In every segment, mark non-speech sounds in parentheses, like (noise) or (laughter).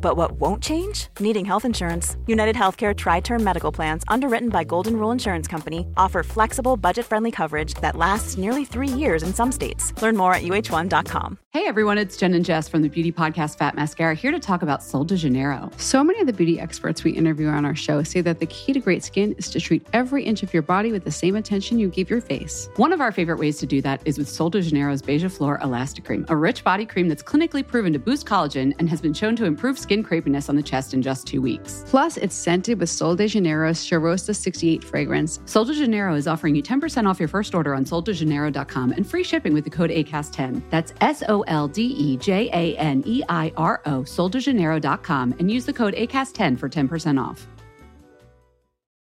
But what won't change? Needing health insurance. United Healthcare Tri Term Medical Plans, underwritten by Golden Rule Insurance Company, offer flexible, budget friendly coverage that lasts nearly three years in some states. Learn more at uh1.com. Hey everyone, it's Jen and Jess from the beauty podcast Fat Mascara here to talk about Sol de Janeiro. So many of the beauty experts we interview on our show say that the key to great skin is to treat every inch of your body with the same attention you give your face. One of our favorite ways to do that is with Sol de Janeiro's Beija Flor Elastic Cream, a rich body cream that's clinically proven to boost collagen and has been shown to improve skin crepiness on the chest in just two weeks. Plus, it's scented with Sol de Janeiro's Charosta 68 fragrance. Sol de Janeiro is offering you 10% off your first order on soldejaneiro.com and free shipping with the code ACAST10. That's S O L D E J A N E I R O, soldejaneiro.com, and use the code ACAST10 for 10% off.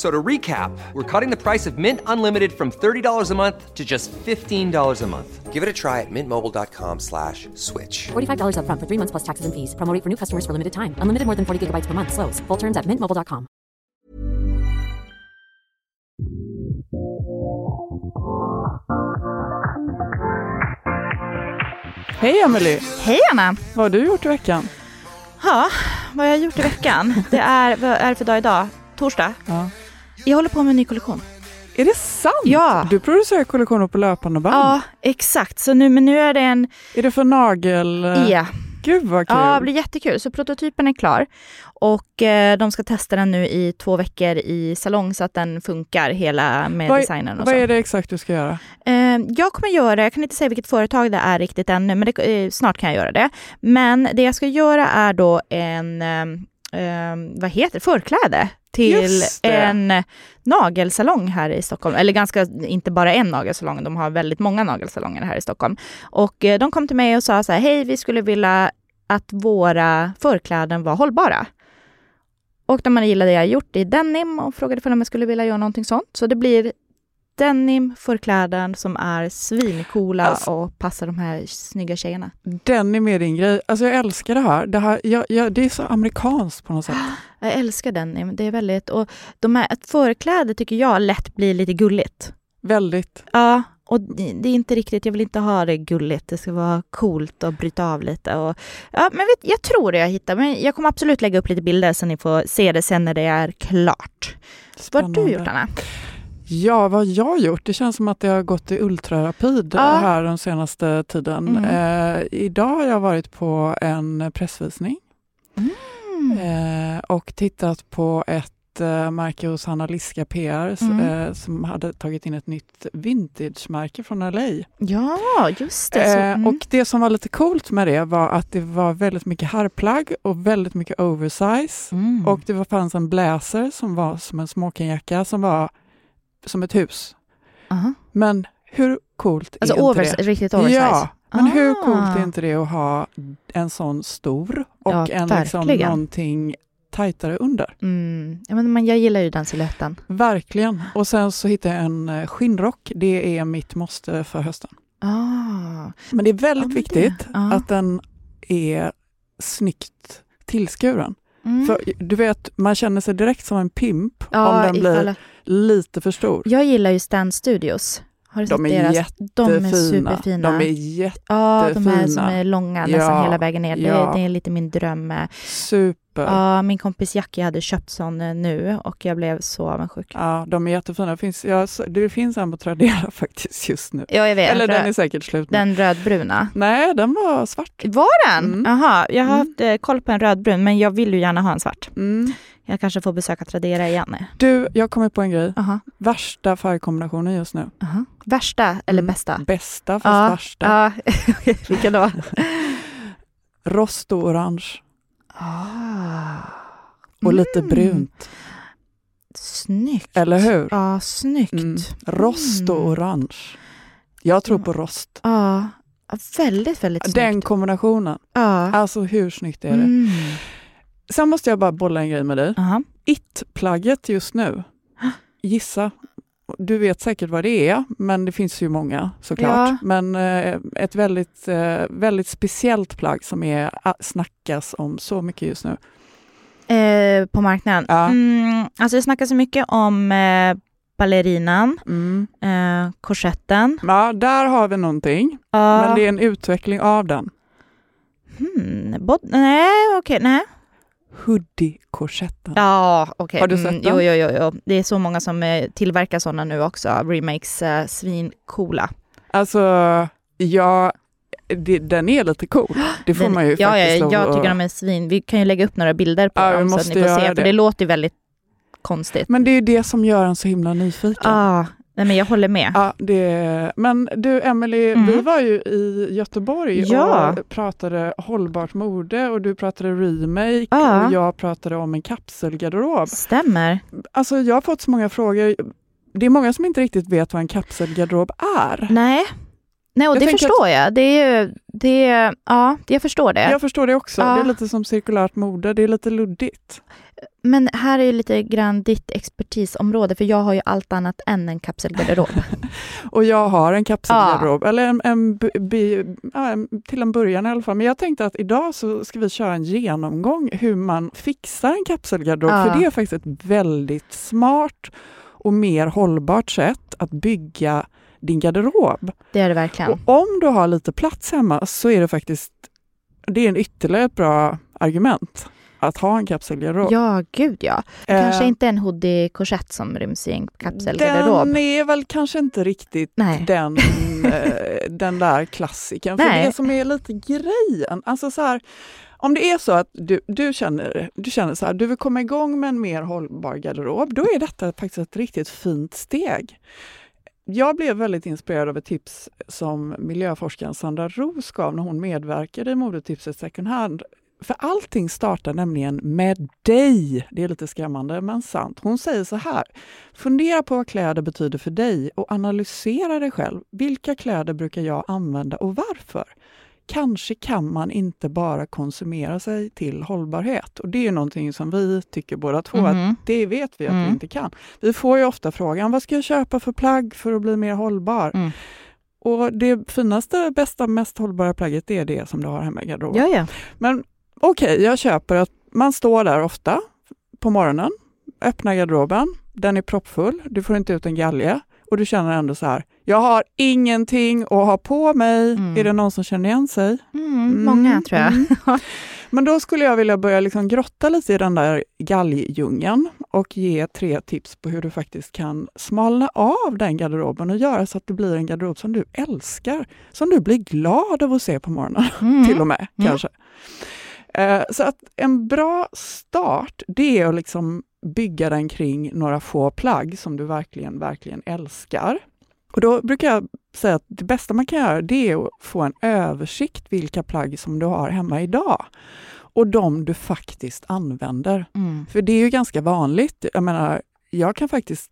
F- So to recap, we're cutting the price of Mint Unlimited from $30 a month to just $15 a month. Give it a try at mintmobile.com slash switch. $45 upfront for three months plus taxes and fees. Promo for new customers for limited time. Unlimited more than 40 gigabytes per month. Slows. Full terms at mintmobile.com. Hej Emily! Hej Anna! Vad har du gjort i veckan? Ja, vad har jag gjort i veckan? (laughs) Det är, vad är det för dag idag? Torsdag? Ja. Jag håller på med en ny kollektion. Är det sant? Ja. Du producerar kollektioner på löpande band? Ja, exakt. Så nu, men nu är det en... Är det för nagel... Ja. Gud vad kul! Ja, det blir jättekul. Så prototypen är klar. Och eh, de ska testa den nu i två veckor i salong så att den funkar hela med vad, designen och vad så. är det exakt du ska göra? Eh, jag kommer göra, jag kan inte säga vilket företag det är riktigt ännu, men det, eh, snart kan jag göra det. Men det jag ska göra är då en, eh, vad heter det, förkläde till det. en nagelsalong här i Stockholm. Eller ganska, inte bara en nagelsalong, de har väldigt många nagelsalonger här i Stockholm. Och eh, de kom till mig och sa så här, hej vi skulle vilja att våra förkläden var hållbara. Och man gillade det jag gjort i denim och frågade om jag skulle vilja göra någonting sånt. Så det blir denim förkläden som är svincoola Alltså- och passar de här snygga tjejerna. Den är din grej. Alltså jag älskar det här. Det, här jag, jag, det är så amerikanskt på något sätt. (gasps) Jag älskar denim. Det är väldigt... Och de här, ett förkläde tycker jag lätt blir lite gulligt. Väldigt. Ja, och det, är inte riktigt... Jag vill inte ha det gulligt. Det ska vara coolt och bryta av lite. Och, ja, men vet, jag tror det jag hittar. Men jag kommer absolut lägga upp lite bilder så ni får se det sen när det är klart. Vad har du Spännande. gjort, Anna? Ja, vad jag har gjort? Det känns som att jag har gått i ultrarapid Ja. här den senaste tiden. Mm. Eh, idag har jag varit på en pressvisning Mm. eh, och tittat på ett eh, märke hos Hanna Liska PR Mm. eh, som hade tagit in ett nytt vintage-märke från LA. Ja, just det. Eh, mm. Och det som var lite coolt med det var att det var väldigt mycket herrplagg och väldigt mycket oversize. Mm. Och det var, fanns en blazer som var som en smokingjacka som var som ett hus. Aha. Men hur coolt Alltså är inte overs, det? riktigt oversize. Ja, men hur Ah. coolt är inte det att ha en sån stor och Ja, en liksom någonting tajtare under? Mm. Ja, men man, jag gillar ju den siluetten. Verkligen. Och sen så hittade jag en eh, skinnrock. Det är mitt måste för hösten. Ah. Men det är väldigt Ja, viktigt det- ja. att den är snyggt tillskuren. Mm. För du vet, man känner sig direkt som en pimp ja, om den blir ifall- lite för stor. Jag gillar ju Stan Studios. Har du De sett är deras? De är Jättefina. superfina. De är jätte, ja, de här som jättefina. är långa nästan Ja, hela vägen ner. Det, ja. det är lite min dröm. super. Ja, min kompis Jackie hade köpt sån eh, nu och jag blev så avundsjuk. Ja, de är jättefina. Det finns, ja, det finns en på Tradera (laughs) faktiskt just nu. Ja, jag vet. Eller den är säkert slut nu. den rödbruna. Nej, den var svart. Var den? Mm. Jaha, jag har Mm. haft eh, koll på en rödbrun men jag vill ju gärna ha en svart. Mm. Jag kanske får besöka Tradera igen. Du, jag kommer på en grej. Aha, Värsta färgkombinationen just nu. aha. Värsta eller Mm. bästa? Bästa fast Ja, värsta. Ja, (laughs) vilken då? (laughs) Rostorange Ah. och lite Mm. brunt. Snyggt. Eller hur? Ja, snyggt. Mm. Rost och orange. Jag tror på rost. Ja, väldigt, väldigt snyggt. Den kombinationen. Alltså hur snyggt är det? Mm. Sen måste jag bara bolla en grej med dig. Aha. It-plagget just nu. Gissa du vet säkert vad det är, men det finns ju många såklart. Ja. Men eh, ett väldigt, eh, väldigt speciellt plagg som är, ah, snackas om så mycket just nu. Eh, på marknaden? Ja. Mm, alltså det snackas så mycket om eh, ballerinan, Mm. eh, korsetten. Ja, där har vi någonting, Ja. men det är en utveckling av den. hmm, nej, okej, nej. Hoodie-korsetten. Ja, okej. Har du Mm, sett den? Jo, jo, jo, jo. Det är så många som eh, tillverkar sådana nu också. Remakes, eh, svincoola. Alltså, ja, det, den är lite cool. Det får Den- man ju ja, faktiskt ja, jag att- tycker de är svin. Vi kan ju lägga upp några bilder på Ja, dem så att ni får se, för det. det låter ju väldigt konstigt. Men det är ju det som gör en så himla nyfiken. ah, nej, men jag håller med. Ja, det, men du Emelie, Mm. vi var ju i Göteborg Ja. och pratade hållbart mode och du pratade remake Ja. och jag pratade om en kapselgarderob. Stämmer. Alltså jag har fått så många frågor. Det är många som inte riktigt vet vad en kapselgarderob är. Nej. Nej, och Jag det förstår jag. Det är ju, det är, ja, jag förstår det. Jag förstår det också. Ja. Det är lite som cirkulärt mode, det är lite luddigt. Men här är ju lite grann ditt expertisområde, för jag har ju allt annat än en kapselgarderob. (laughs) Och jag har en kapselgarderob, eller en, en, ja, en, till en början i alla fall. Men jag tänkte att idag så ska vi köra en genomgång hur man fixar en kapselgarderob. Ja. För det är faktiskt ett väldigt smart och mer hållbart sätt att bygga din garderob. Det är det verkligen. Och om du har lite plats hemma så är det faktiskt det är en ytterligare ett bra argument att ha en kapselgarderob. Ja, gud ja. Det Eh, kanske inte en hoodie-korsett som ryms i en kapselgarderob. Den är väl kanske inte riktigt Nej. (laughs) den, eh, den där klassikern. För Nej. det som är lite grejen, alltså så här, om det är så att du, du, känner, du känner så här, du vill komma igång med en mer hållbar garderob, då är detta faktiskt ett riktigt fint steg. Jag blev väldigt inspirerad av ett tips som miljöforskaren Sandra Roos gav när hon medverkade i modetipset Second Hand. För allting startar nämligen med dig. Det är lite skrämmande men sant. Hon säger så här. Fundera på vad kläder betyder för dig och analysera dig själv. Vilka kläder brukar jag använda och varför? Kanske kan man inte bara konsumera sig till hållbarhet. Och det är någonting som vi tycker båda två Mhm. att det vet vi att Mm. vi inte kan. Vi får ju ofta frågan, vad ska jag köpa för plagg för att bli mer hållbar? Mm. Och det finaste, bästa, mest hållbara plagget det är det som du har hemma i garderoben. Ja, ja. Men okej, jag köper att man står där ofta på morgonen, öppnar garderoben, den är proppfull, du får inte ut en galge och du känner ändå så här, jag har ingenting att ha på mig. Mm. Är det någon som känner igen sig? Mm, många tror jag. mm. (laughs) Men då skulle jag vilja börja liksom grotta lite i den där galgdjungeln och ge tre tips på hur du faktiskt kan smalna av den garderoben och göra så att det blir en garderob som du älskar, som du blir glad av att se på morgonen (laughs) Mm. till och med Mm. kanske. Eh, Så att en bra start, det är att liksom bygga den kring några få plagg som du verkligen, verkligen älskar. Och då brukar jag säga att det bästa man kan göra, det är att få en översikt vilka plagg som du har hemma idag. Och de du faktiskt använder. Mm. För det är ju ganska vanligt. Jag menar, jag kan faktiskt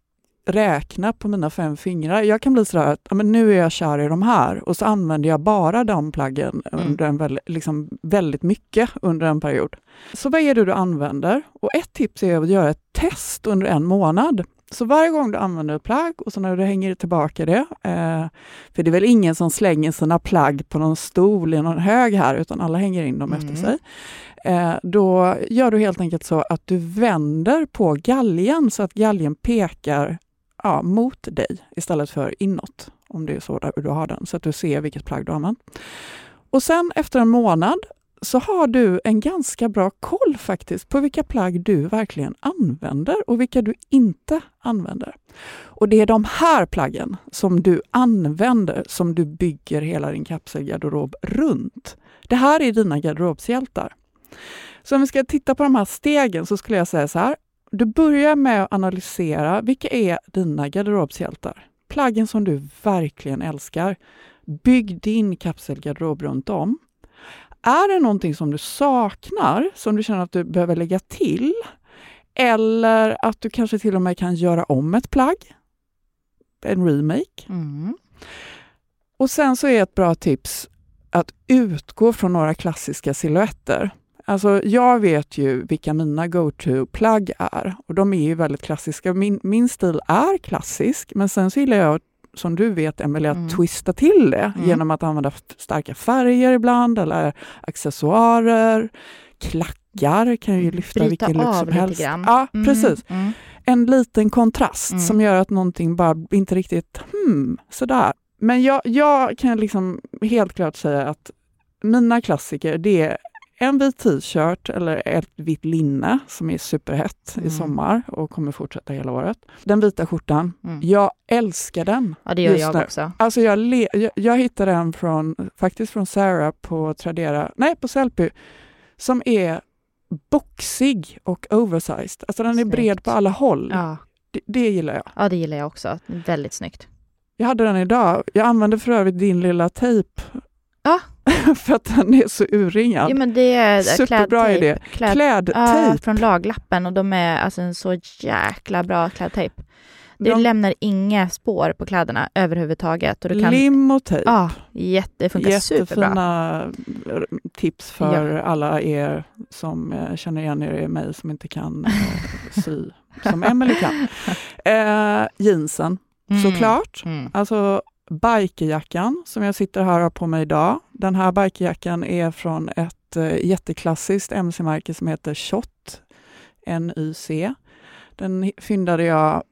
räkna på mina fem fingrar. Jag kan bli sådär att ja, men nu är jag kär i de här och så använder jag bara de plaggen Mm. under en väl, liksom väldigt mycket under en period. Så vad är det du använder? Och ett tips är att göra ett test under en månad. Så varje gång du använder ett plagg och så när du hänger tillbaka det, eh, för det är väl ingen som slänger sina plagg på någon stol i någon hög här, utan alla hänger in dem efter Mm. sig. Eh, då gör du helt enkelt så att du vänder på galgen så att galgen pekar ja, mot dig istället för inåt, om det är så där du har den, så att du ser vilket plagg du har använt. Och sen efter en månad så har du en ganska bra koll faktiskt på vilka plagg du verkligen använder och vilka du inte använder. Och det är de här plaggen som du använder som du bygger hela din kapselgarderob runt. Det här är dina garderobshjältar. Så om vi ska titta på de här stegen så skulle jag säga så här. Du börjar med att analysera vilka är dina garderobshjältar? Plaggen som du verkligen älskar. Bygg din kapselgarderob runt om. Är det någonting som du saknar, som du känner att du behöver lägga till? Eller att du kanske till och med kan göra om ett plagg? En remake? Mm. Och sen så är ett bra tips att utgå från några klassiska silhuetter. Alltså jag vet ju vilka mina go-to-plagg är och de är ju väldigt klassiska. Min, min stil är klassisk, men sen så gillar jag som du vet Emelie, att Mm. twista till det Mm. genom att använda starka färger ibland eller accessoarer. Klackar kan ju lyfta Bryta vilken look som helst. grann. Ja, Mm, precis. Mm. En liten kontrast Mm. som gör att någonting bara inte riktigt, hmm, sådär. Men jag, jag kan liksom helt klart säga att mina klassiker, det är en vit t-shirt eller ett vitt linne som är superhett Mm. i sommar och kommer fortsätta hela året. Den vita skjortan, Mm. jag älskar den. Ja, det gör jag nu. också. Alltså jag, le, jag, jag hittade den från, faktiskt från Sarah på Tradera, nej på Sellpy, som är boxig och oversized. Alltså den är Snyggt. bred på alla håll. Ja. Det, det gillar jag. ja, det gillar jag också. Väldigt snyggt. Jag hade den idag. Jag använde för övrigt din lilla tejp. Ja. (laughs) för att den är så urringad. Ja, men det är Superbra klädtejp. idé. Kläd, Klädtejp. ja, från laglappen och de är alltså en så jäkla bra klädtejp. Det De- lämnar inga spår på kläderna överhuvudtaget. Och du kan, Lim och tejp. Ja, jätte, det funkar superbra. Jättefina r- tips för alla er som eh, känner igen er i mig som inte kan eh, sy som Emelie kan. (laughs) Eh, jeansen, Mm. såklart. Mm. Alltså bikerjackan som jag sitter här och har på mig idag. Den här bikerjackan är från ett eh, jätteklassiskt mc-märke som heter Shot, NYC. Den fyndade jag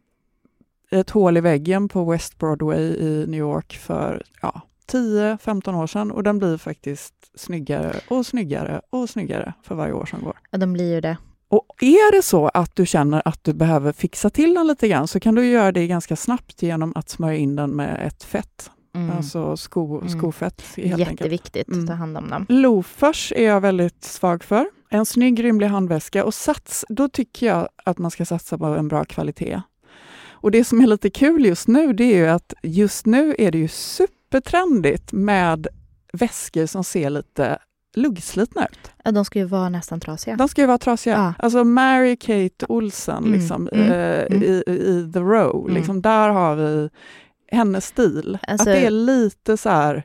i ett hål i väggen på West Broadway i New York för ja, 10-15 år sedan och den blir faktiskt snyggare och snyggare och snyggare för varje år som går. Ja, de blir ju det. Och är det så att du känner att du behöver fixa till den lite grann så kan du göra det ganska snabbt genom att smörja in den med ett fett, Mm. alltså sko, Mm. skofett. Helt enkelt. Jätteviktigt Mm. att ta hand om dem. Loafers är jag väldigt svag för. En snygg rymlig handväska och sats, då tycker jag att man ska satsa på en bra kvalitet. Och det som är lite kul just nu, det är ju att just nu är det ju supertrendigt med väskor som ser lite luggslitna ut. Ja, de ska ju vara nästan trasiga. De ska ju vara trasiga. Ja. Alltså Mary Kate Olsen Mm, liksom, mm, eh, mm. I, i The Row, Mm. liksom, där har vi hennes stil. Alltså- att det är lite så här,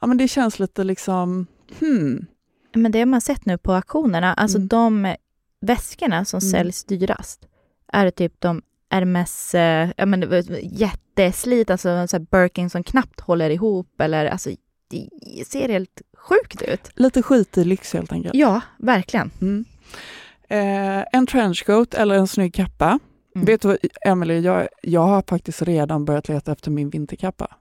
ja men det känns lite liksom, hmm, Men det har man sett nu på auktionerna. Alltså Mm. de väskorna som säljs dyrast är typ de Hermes, eh, ja men var jätteslit, alltså så här Birkin som knappt håller ihop eller alltså det ser helt sjukt ut. lite skit i lyx helt enkelt. Ja, verkligen. Mm. Eh, en trenchcoat eller en snygg kappa. Mm. Vet du vad, Emelie, jag, jag har faktiskt redan börjat leta efter min vinterkappa.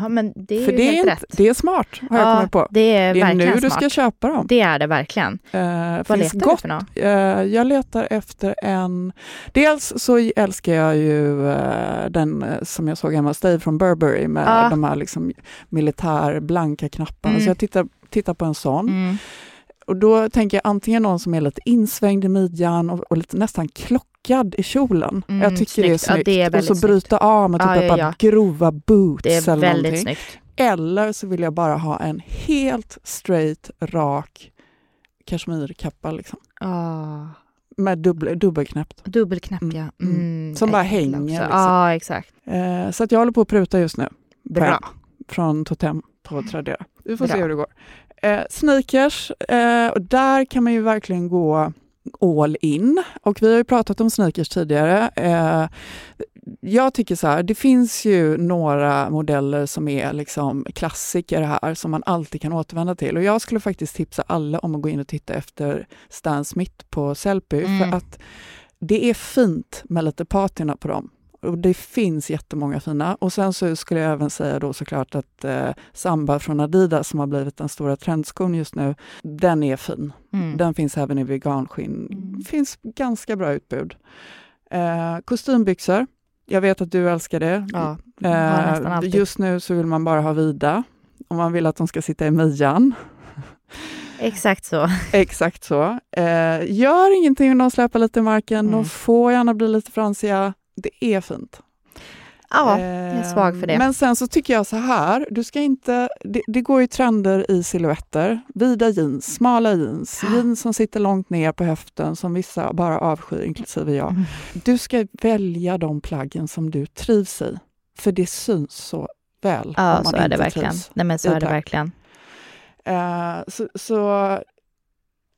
Ja, men det är För ju det är, helt inte, rätt. det är smart, har jag ja, kommit på. det är Det är nu du smart. ska köpa dem. Det är det verkligen. Eh, Vad letar gott du för något? Eh, jag letar efter en... Dels så älskar jag ju eh, den som jag såg hemma hos dig från Burberry med de här liksom militärblanka knapparna. Mm. Så jag tittar, tittar på en sån. Mm. Och då tänker jag antingen någon som är lite insvängd i midjan och, och lite nästan klockad i kjolen. Mm, jag tycker det är snyggt. Ja, snyggt. det är och så snyggt. bryta av med typ Ja, ja, ja. grova boots Det är eller väldigt någonting. snyggt. Eller så vill jag bara ha en helt straight, rak kashmirkappa liksom. Ah, Med dubbel, dubbelknäppt. dubbelknapp, Mm, ja. mm. Mm, Som bara hänger, liksom. Ja, exakt. Eh, så att jag håller på att pruta just nu. Bra. Från Totem på Tradera. Vi får Bra. se hur det går. Eh, sneakers, eh, och där kan man ju verkligen gå all in. Och vi har ju pratat om sneakers tidigare. Eh, jag tycker så här, det finns ju några modeller som är liksom klassiker här som man alltid kan återvända till. Och jag skulle faktiskt tipsa alla om att gå in och titta efter Stan Smith på Sellpy Mm. för att det är fint med lite patina på dem. Och det finns jättemånga fina. Och sen så skulle jag även säga då såklart att eh, Samba från Adidas som har blivit den stora trendskon just nu, den är fin. Mm. Den finns även i veganskinn. Mm. finns ganska bra utbud. Eh, kostymbyxor. Jag vet att du älskar det. Ja, Eh, just nu så vill man bara ha vida. Om man vill att de ska sitta i midjan. Exakt så. (laughs) Exakt så. Eh, gör ingenting om de släpar lite i marken. Mm. De får gärna bli lite fransiga. Det är fint. Ja, jag är svag för det. Men sen så tycker jag så här, du ska inte, det, det går ju trender i silhuetter. Vida jeans, smala jeans, jeans som sitter långt ner på höften som vissa bara avskyr, inklusive jag. Du ska välja de plaggen som du trivs i, för det syns så väl Ja, så är det verkligen. Nej, men så är det verkligen. Eh, så, så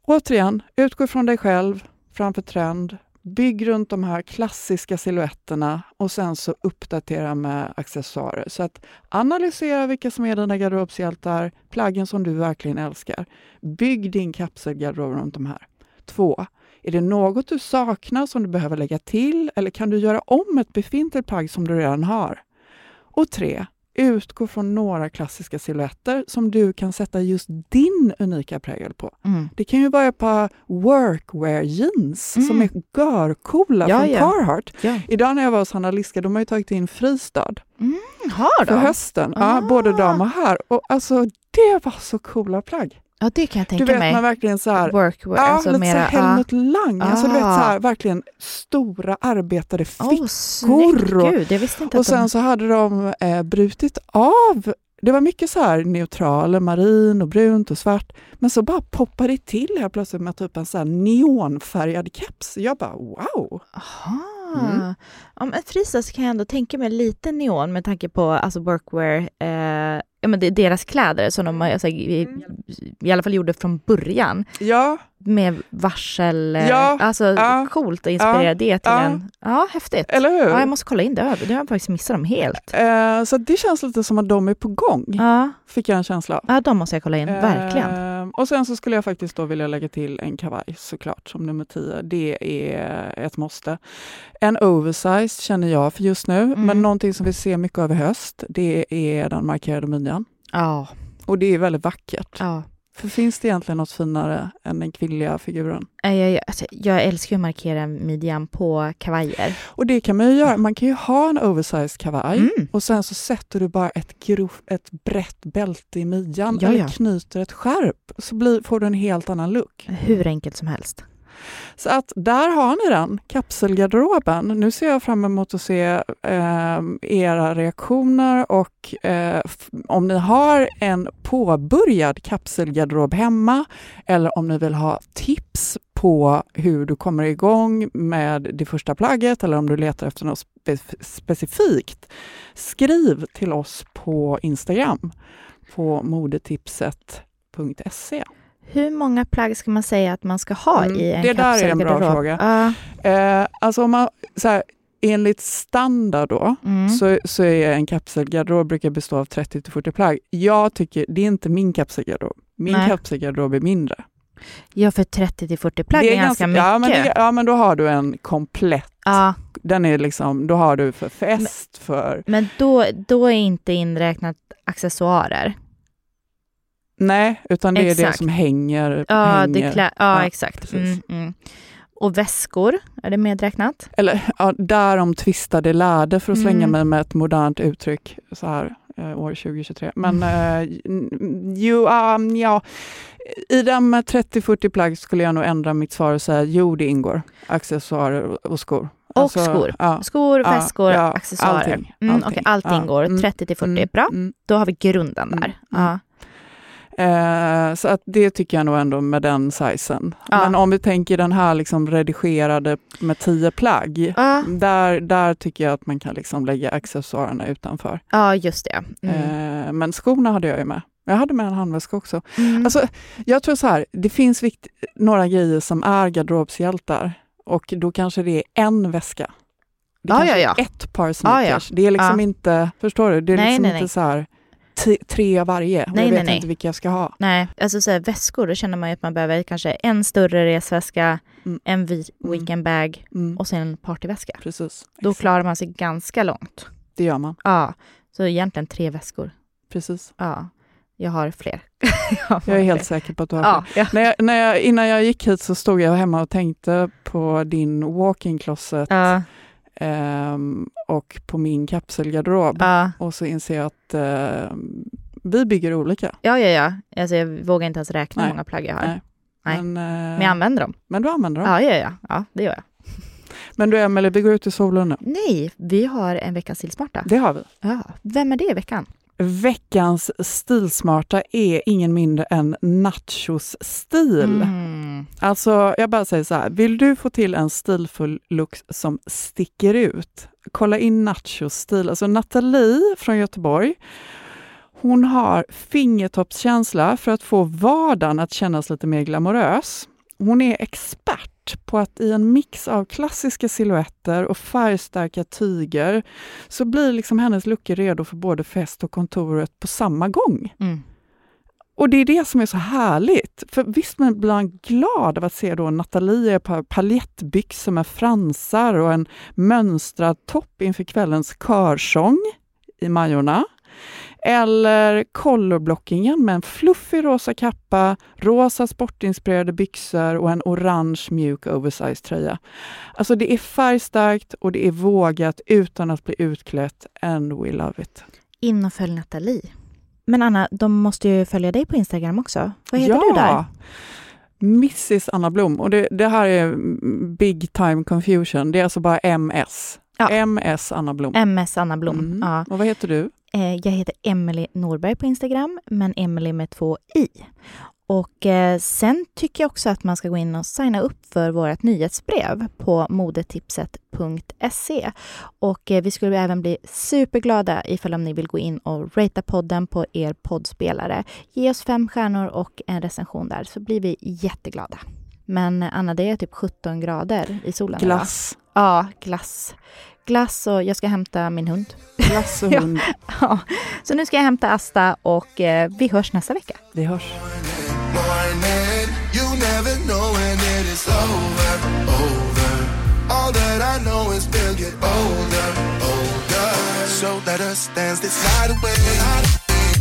återigen, utgå från dig själv framför trend. Bygg runt de här klassiska siluetterna och sen så uppdatera med accessoarer. Så att analysera vilka som är dina garderobshjältar, plaggen som du verkligen älskar. Bygg din kapselgarderob runt de här. Två, är det något du saknar som du behöver lägga till eller kan du göra om ett befintligt plagg som du redan har? Och tre, utgå från några klassiska silhuetter som du kan sätta just din unika prägel på. Mm. Det kan ju vara ett par workwear jeans Mm. som är görcoola Ja, från ja. Carhartt. Ja. Idag när jag var hos Hanna Liska, de har ju tagit in Fristad Har för de? hösten. Ah. Ja, både dam och herr. Och alltså, det var så coola plagg. Ja, det kan jag tänka Du vet mig. man verkligen så här, Workwear, ja, alltså lite mera... så Helmut Lang. Alltså, du vet så Ah. här, verkligen stora arbetade fickor. snyggt! och- Gud, jag visste inte och att sen de... så hade de eh, brutit av det var mycket så här neutrala, marin och brunt och svart. Men så bara poppade det till här plötsligt med typ en så neonfärgad keps. Jag bara wow! Aha. Mm. Ja, men Frisa så kan jag ändå tänka mig lite neon med tanke på alltså workwear, eh, ja, men det är deras kläder som de har, alltså, i, i alla fall gjorde från början. Ja, med varsel. eh, Ja, alltså ja, coolt att inspirera ja, det till ja. en... Ja, häftigt. eller hur? Ja, jag måste kolla in det. Det har jag faktiskt missat dem helt. Eh, så det känns lite som att de är på gång, Ja, fick jag en känsla av. ja de måste jag kolla in. Verkligen. Eh, och sen så skulle jag faktiskt då vilja lägga till en kavaj såklart som nummer 10. Det är ett måste. En oversized känner jag för just nu, Mm. men någonting som vi ser mycket av i höst, det är den markerade midjan. Ja, Och det är väldigt vackert. ja. För finns det egentligen något finare än den kvinnliga figuren? Jag, jag, alltså, jag älskar att markera midjan på kavajer. Och det kan man ju göra. Man kan ju ha en oversized kavaj Mm. och sen så sätter du bara ett, grov, ett brett bälte i midjan Ja, eller ja. knyter ett skärp så blir, får du en helt annan look. Hur enkelt som helst. Så att där har ni den, kapselgarderoben. Nu ser jag fram emot att se eh, era reaktioner och eh, om ni har en påbörjad kapselgarderob hemma eller om ni vill ha tips på hur du kommer igång med det första plagget eller om du letar efter något spe- specifikt. Skriv till oss på Instagram på modetipset.se. Hur många plagg ska man säga att man ska ha Mm, i en det där är en bra kapselgarderob? fråga. Ja, Eh, alltså om man, så här, enligt standard då, mm. så, så är en kapselgarderob brukar bestå av 30-40 plagg. Jag tycker, det är inte min kapselgarderob. Min Nej. kapselgarderob är mindre. ja, för 30-40 plagg det är ganska mycket. Ja men, det, ja, men då har du en komplett. Ja, Den är liksom, då har du för fest, för... men då, då är inte inräknat accessoarer. Nej, utan det är det Exakt. som hänger. Ja, hänger. ja, Ja, exakt. Mm, mm. Och väskor, är det medräknat? Eller ja, därom tvistade lärde för att slänga Mm. mig med ett modernt uttryck så här eh, år 2023. Men Mm. eh, jo, um, ja, i med 30-40 plagg skulle jag nog ändra mitt svar och säga jo, det ingår accessoarer och- skor. Och skor. Ja, Skor, väskor, ja, accessoarer. allting, Mm, allting. Okej, allt Ja, ingår. mm, 30-40, mm, bra. mm. Då har vi grunden där. Mm, Ja. Eh, så att det tycker jag nog ändå med den sizen. Ja. Men om vi tänker den här liksom redigerade med 10 plagg, Ja. där, där tycker jag att man kan liksom lägga accessoarerna utanför. ja, just det. Mm. Eh, men skorna hade jag ju med. Jag hade med en handväska också. Mm. Alltså, jag tror så här, det finns vikt, några grejer som är garderobshjältar och då kanske det är en väska. Det Ja, kanske ja, ja. är ett par sneakers. ja. Det är liksom inte, förstår du? Det är Nej, liksom nej, inte nej. så här tre av varje. och Nej, jag nej, vet nej. inte vilka jag ska ha. Nej, alltså så här, väskor, då känner man ju att man behöver kanske en större resväska, Mm. en Mm. weekendbag Mm, och sen en partyväska. precis. Då Exakt. klarar man sig ganska långt. Det gör man. Ja, så egentligen tre väskor. Precis. Ja, jag har fler. (laughs) Jag är helt säker på att du har Ja, ja. När jag, när jag, innan jag gick hit så stod jag hemma och tänkte på din walk-in closet Ja, ehm, och på min kapselgarderob. ja, Och så inser jag att ehm, vi bygger olika. ja, ja. ja. Alltså, jag vågar inte ens räkna hur många plagg jag har. Nej. Nej. Men, eh, Men jag använder dem. men du använder dem. Ja, ja, ja. Ja, det gör jag. Men du Emelie, vi går ut i solen nu. Nej, vi har en veckans stilsmarta. Det har vi. Ja, vem är det i veckan? Veckans stilsmarta är ingen mindre än Nachos stil. Mm. Alltså, jag bara säger så här, vill du få till en stilfull look som sticker ut? Kolla in Nachos stil. Alltså Nathalie från Göteborg, hon har fingertoppskänsla för att få vardagen att kännas lite mer glamorös. hon är expert på att i en mix av klassiska silhuetter och färgstarka tyger så blir liksom hennes luckor redo för både fest och kontoret på samma gång. Mm. Och det är det som är så härligt. För visst man blir man glad av att se då Nathalie par paljettbyxor med fransar och en mönstrad topp inför kvällens körsång i Majorna. Eller colorblockingen med en fluffig rosa kappa, rosa sportinspirerade byxor och en orange mjuk oversized tröja. Alltså det är färgstarkt och det är vågat utan att bli utklätt and we love it. In och följ Nathalie. Men Anna, de måste ju följa dig på Instagram också. Vad heter ja. du där? Mrs Anna Blom. Och det, det, här är big time confusion. Det är alltså bara MS. Ja. MS Anna Blom. MS Anna Blom. Mm. Ja. Och vad heter du? Eh, jag heter Emily Norberg på Instagram, men Emily med två i. Och eh, sen tycker jag också att man ska gå in och signa upp för vårt nyhetsbrev på modetipset.se. Och eh, vi skulle även bli superglada ifall om ni vill gå in och ratea podden på er poddspelare. Ge oss fem stjärnor och en recension där så blir vi jätteglada. Men Anna, det är typ 17 grader i solen. Glass. Idag. Ja, glass. Glass och jag ska hämta min hund. Glass och (laughs) hund. ja. Så nu ska jag hämta Asta och eh, vi hörs nästa vecka. Vi hörs. So let us dance this night away.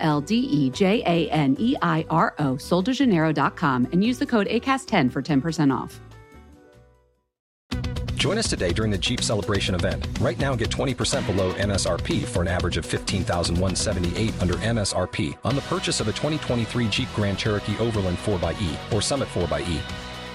L D E J A N E I R O, soldejaneiro.com, and use the code ACAST10 for 10% off. Join us today during the Jeep Celebration event. Right now, get 20% below MSRP for an average of 15178 under MSRP on the purchase of a 2023 Jeep Grand Cherokee Overland 4xE or Summit 4xE.